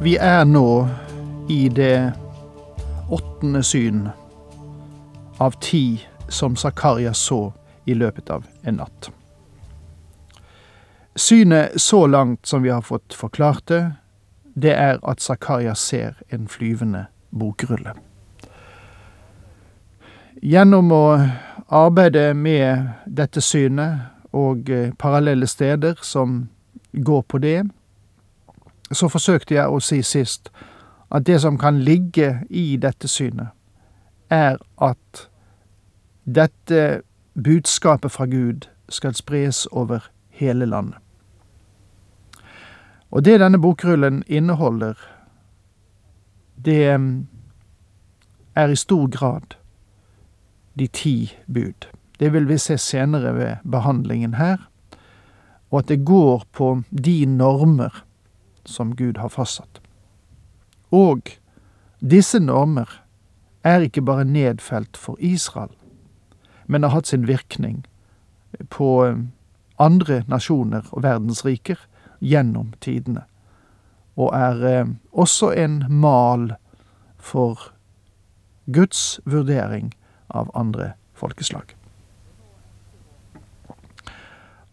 Vi er nå i det åttende syn av ti som Zakaria så i løpet av en natt. Synet så langt som vi har fått forklart det, det er at Zakaria ser en flyvende bokrulle. Gjennom å arbeide med dette synet og eh, parallelle steder som går på det, så forsøkte jeg å si sist at det som kan ligge i dette synet, er at dette budskapet fra Gud skal spres over hele landet. Og det denne bokrullen inneholder, det er i stor grad de ti bud. Det vil vi se senere ved behandlingen her, og at det går på de normer som Gud har fastsatt. Og disse normer er ikke bare nedfelt for Israel, men har hatt sin virkning på eh, andre nasjoner og verdensriker gjennom tidene, og er eh, også en mal for Guds vurdering av andre folkeslag.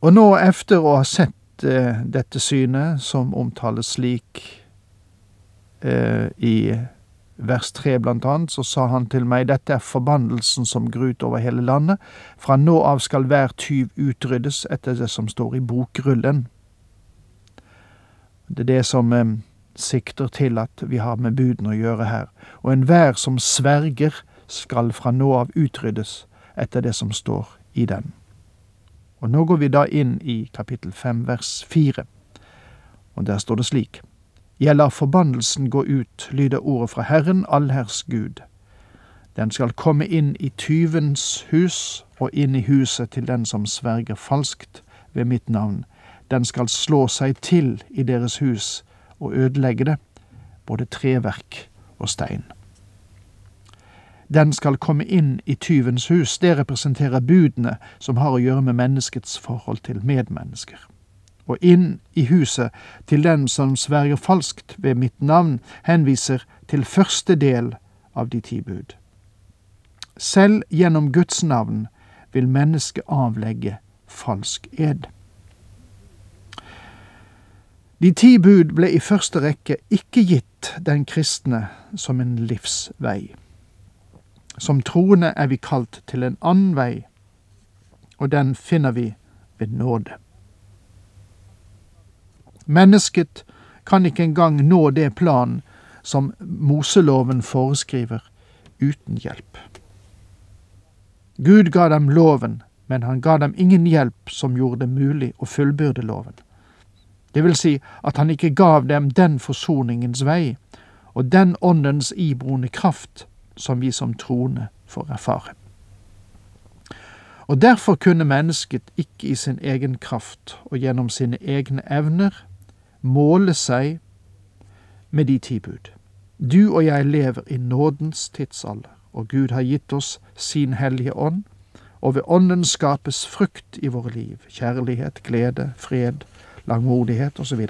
Og nå, efter å ha sett dette synet, som omtales slik eh, i vers tre blant annet, så sa han til meg, dette er forbannelsen som grut ut over hele landet. Fra nå av skal hver tyv utryddes etter det som står i bokrullen. Det er det som eh, sikter til at vi har med budene å gjøre her. Og enhver som sverger, skal fra nå av utryddes etter det som står i den. Og nå går vi da inn i kapittel fem vers fire, og der står det slik. Jeg lar forbannelsen gå ut, lyder ordet fra Herren, allherrs Gud. Den skal komme inn i tyvens hus og inn i huset til den som sverger falskt ved mitt navn. Den skal slå seg til i deres hus og ødelegge det, både treverk og stein. Den skal komme inn i tyvens hus. Det representerer budene som har å gjøre med menneskets forhold til medmennesker. Og inn i huset til den som sverger falskt ved mitt navn, henviser til første del av de ti bud. Selv gjennom Guds navn vil mennesket avlegge falsk ed. De ti bud ble i første rekke ikke gitt den kristne som en livsvei. Som troende er vi kalt til en annen vei, og den finner vi ved nåde. Mennesket kan ikke engang nå det plan som Moseloven foreskriver, uten hjelp. Gud ga dem loven, men han ga dem ingen hjelp som gjorde det mulig å fullbyrde loven. Det vil si at han ikke gav dem den forsoningens vei og den åndens iboende kraft som vi som troende får erfare. Og derfor kunne mennesket ikke i sin egen kraft og gjennom sine egne evner måle seg med de ti bud. Du og jeg lever i nådens tidsalder, og Gud har gitt oss sin hellige ånd, og ved ånden skapes frukt i våre liv, kjærlighet, glede, fred, langmodighet osv.,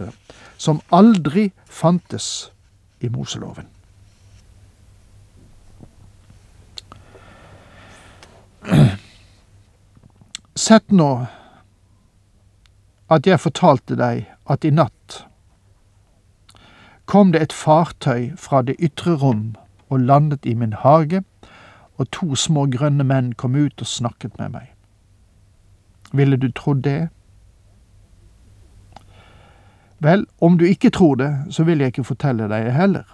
som aldri fantes i Moseloven. Sett nå at jeg fortalte deg at i natt kom det et fartøy fra det ytre rom og landet i min hage, og to små grønne menn kom ut og snakket med meg. Ville du trodd det? Vel, om du ikke tror det, så vil jeg ikke fortelle deg heller.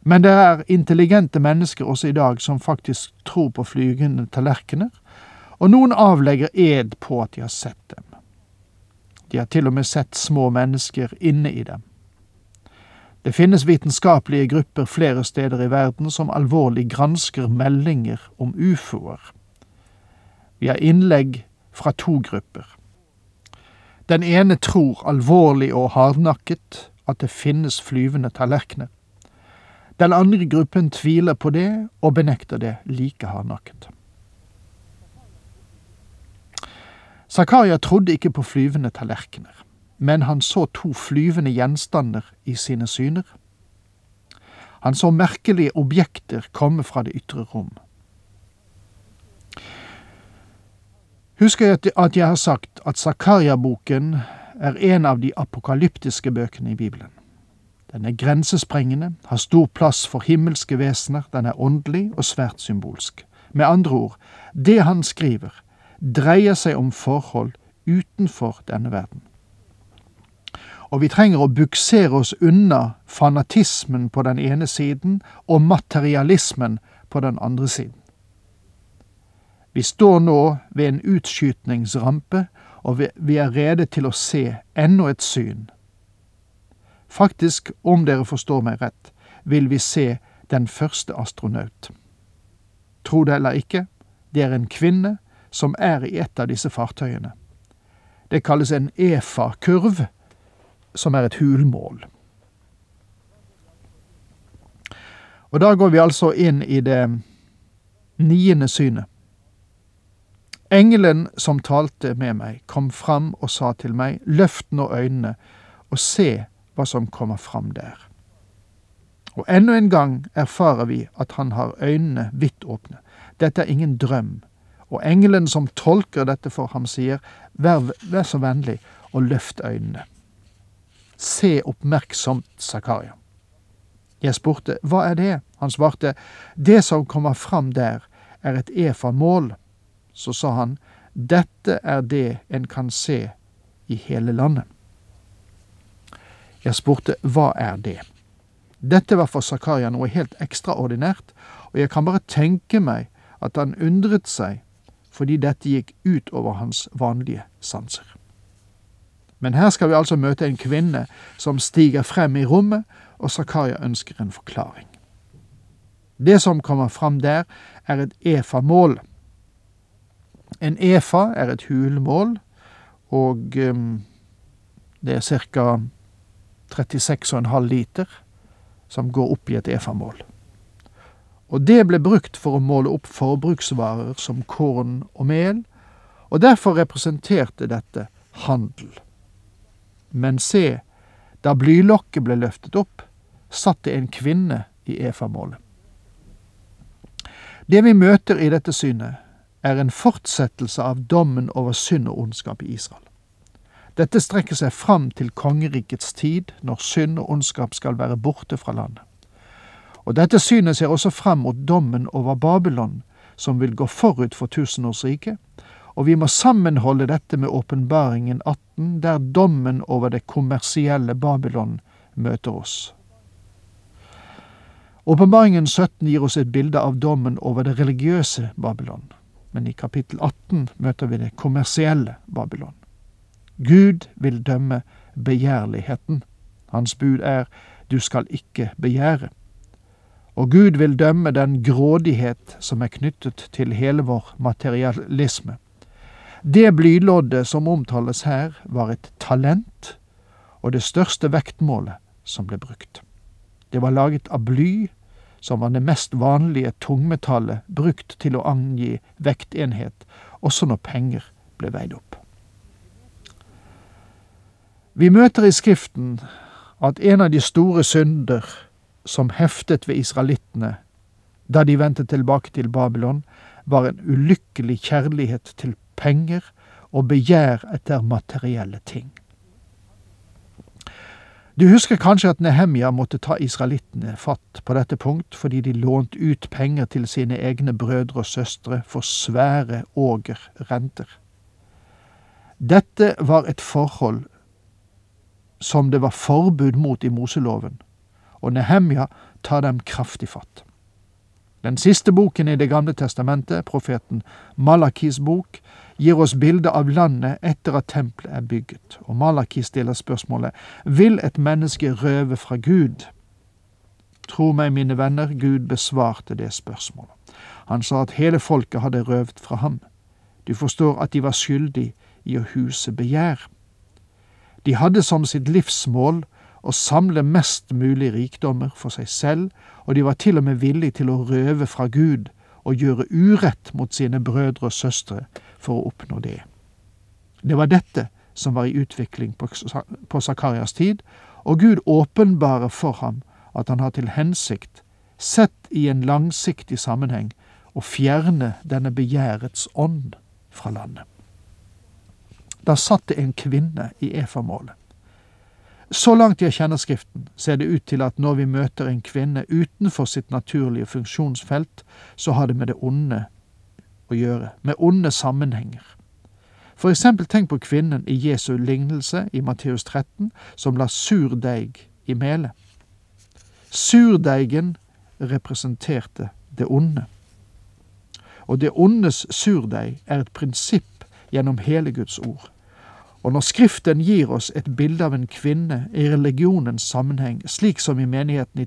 Men det er intelligente mennesker også i dag som faktisk tror på flygende tallerkener, og noen avlegger ed på at de har sett dem. De har til og med sett små mennesker inne i dem, Det finnes vitenskapelige grupper flere steder i verden som alvorlig gransker meldinger om ufoer. Vi har innlegg fra to grupper. Den ene tror alvorlig og hardnakket at det finnes flyvende tallerkener. Den andre gruppen tviler på det og benekter det like hardnakket. Zakaria trodde ikke på flyvende tallerkener, men han så to flyvende gjenstander i sine syner. Han så merkelige objekter komme fra det ytre rom. Husker jeg at jeg har sagt at Zakaria-boken er en av de apokalyptiske bøkene i Bibelen. Den er grensesprengende, har stor plass for himmelske vesener, den er åndelig og svært symbolsk. Med andre ord, det han skriver, dreier seg om forhold utenfor denne verden. Og vi trenger å buksere oss unna fanatismen på den ene siden og materialismen på den andre siden. Vi står nå ved en utskytningsrampe, og vi er rede til å se enda et syn. Faktisk, om dere forstår meg rett, vil vi se den første astronaut. Tro det eller ikke, det er en kvinne som er i et av disse fartøyene. Det kalles en EFA-kurv, som er et hulmål. Og da går vi altså inn i det niende synet. Engelen som talte med meg, kom fram og sa til meg, løft nå øynene og se hva som kommer fram der. Og enda en gang erfarer vi at han har øynene vidt åpne. Dette er ingen drøm, og engelen som tolker dette for ham, sier, vær, vær så vennlig og løft øynene. Se oppmerksomt, Zakaria. Jeg spurte, hva er det? Han svarte, det som kommer fram der, er et efa-mål. Så sa han, dette er det en kan se i hele landet. Jeg spurte, hva er det? Dette var for Zakaria noe helt ekstraordinært, og jeg kan bare tenke meg at han undret seg fordi dette gikk ut over hans vanlige sanser. Men her skal vi altså møte en kvinne som stiger frem i rommet, og Zakaria ønsker en forklaring. Det som kommer fram der, er et efa-mål. En efa er et hulmål, og um, det er ca. 36,5 liter som går opp i et efa-mål og det ble brukt for å måle opp forbruksvarer som korn og mel, og derfor representerte dette handel. Men se, da blylokket ble løftet opp, satt det en kvinne i efamålet. Det vi møter i dette synet, er en fortsettelse av dommen over synd og ondskap i Israel. Dette strekker seg fram til kongerikets tid, når synd og ondskap skal være borte fra landet. Og dette synet ser også frem mot dommen over Babylon, som vil gå forut for tusenårsriket, og vi må sammenholde dette med åpenbaringen 18, der dommen over det kommersielle Babylon møter oss. Åpenbaringen 17 gir oss et bilde av dommen over det religiøse Babylon, men i kapittel 18 møter vi det kommersielle Babylon. Gud vil dømme begjærligheten. Hans bud er du skal ikke begjære. Og Gud vil dømme den grådighet som er knyttet til hele vår materialisme. Det blyloddet som omtales her, var et talent og det største vektmålet som ble brukt. Det var laget av bly, som var det mest vanlige tungmetallet brukt til å angi vektenhet, også når penger ble veid opp. Vi møter i Skriften at en av de store synder som heftet ved israelittene da de vendte tilbake til Babylon, var en ulykkelig kjærlighet til penger og begjær etter materielle ting. Du husker kanskje at Nehemja måtte ta israelittene fatt på dette punkt fordi de lånte ut penger til sine egne brødre og søstre for svære åger renter. Dette var et forhold som det var forbud mot i Moseloven, og Nehemja tar dem kraftig fatt. Den siste boken i Det gamle testamentet, profeten Malakis bok, gir oss bilde av landet etter at tempelet er bygget, og Malaki stiller spørsmålet vil et menneske røve fra Gud Tro meg, mine venner, Gud besvarte det spørsmålet. Han sa at hele folket hadde røvet fra ham. Du forstår at de var skyldig i å huse begjær. De hadde som sitt livsmål å samle mest mulig rikdommer for seg selv, og de var til og med villige til å røve fra Gud og gjøre urett mot sine brødre og søstre for å oppnå det. Det var dette som var i utvikling på Zakarias tid, og Gud åpenbarer for ham at han har til hensikt, sett i en langsiktig sammenheng, å fjerne denne begjærets ånd fra landet. Da satt det en kvinne i efamålet. Så langt jeg kjenner Skriften, ser det ut til at når vi møter en kvinne utenfor sitt naturlige funksjonsfelt, så har det med det onde å gjøre, med onde sammenhenger. For eksempel tenk på kvinnen i Jesu lignelse i Matteus 13, som la surdeig i melet. Surdeigen representerte det onde. Og det ondes surdeig er et prinsipp gjennom hele Guds ord. Og når Skriften gir oss et bilde av en kvinne i religionens sammenheng, slik som i menigheten i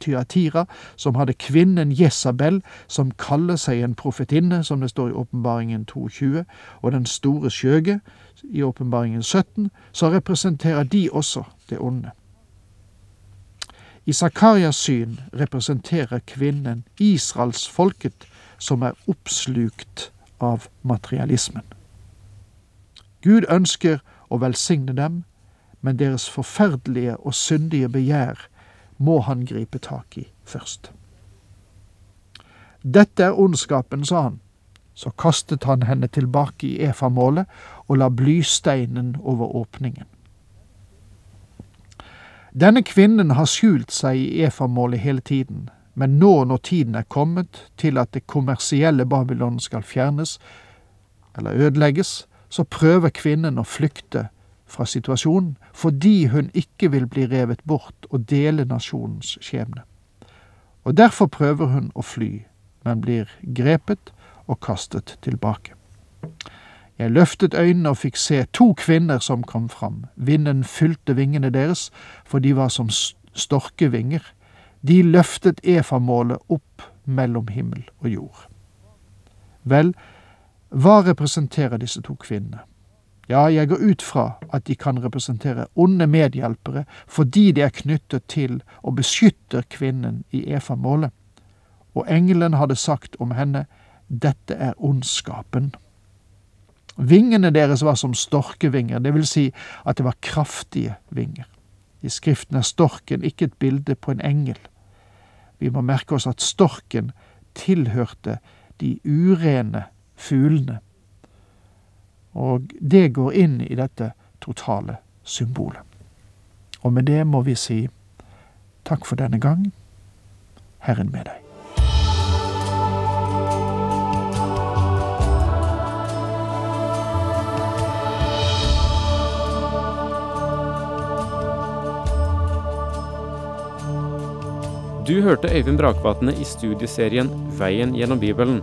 Tyatira, som hadde kvinnen Jesabel, som kaller seg en profetinne, som det står i Åpenbaringen 22, og den store skjøge i Åpenbaringen 17, så representerer de også det onde. I Zakarias syn representerer kvinnen Israelsfolket som er oppslukt av materialismen. Gud ønsker å velsigne dem, men deres forferdelige og syndige begjær må han gripe tak i først. Dette er ondskapen, sa han. Så kastet han henne tilbake i efamålet og la blysteinen over åpningen. Denne kvinnen har skjult seg i efamålet hele tiden, men nå når tiden er kommet til at det kommersielle Babylon skal fjernes eller ødelegges, så prøver kvinnen å flykte fra situasjonen fordi hun ikke vil bli revet bort og dele nasjonens skjebne. Og derfor prøver hun å fly, men blir grepet og kastet tilbake. Jeg løftet øynene og fikk se to kvinner som kom fram. Vinden fylte vingene deres, for de var som storkevinger. De løftet efamålet opp mellom himmel og jord. Vel, hva representerer disse to kvinnene? Ja, jeg går ut fra at de kan representere onde medhjelpere fordi de er knyttet til å beskytte kvinnen i Efa-målet. Og engelen hadde sagt om henne, dette er ondskapen. Vingene deres var som storkevinger, det vil si at det var kraftige vinger. I Skriften er storken ikke et bilde på en engel. Vi må merke oss at storken tilhørte de urene fuglene. Og det går inn i dette totale symbolet. Og med det må vi si takk for denne gang. Herren med deg. Du hørte Øyvind Brakvatne i studieserien Veien gjennom Bibelen.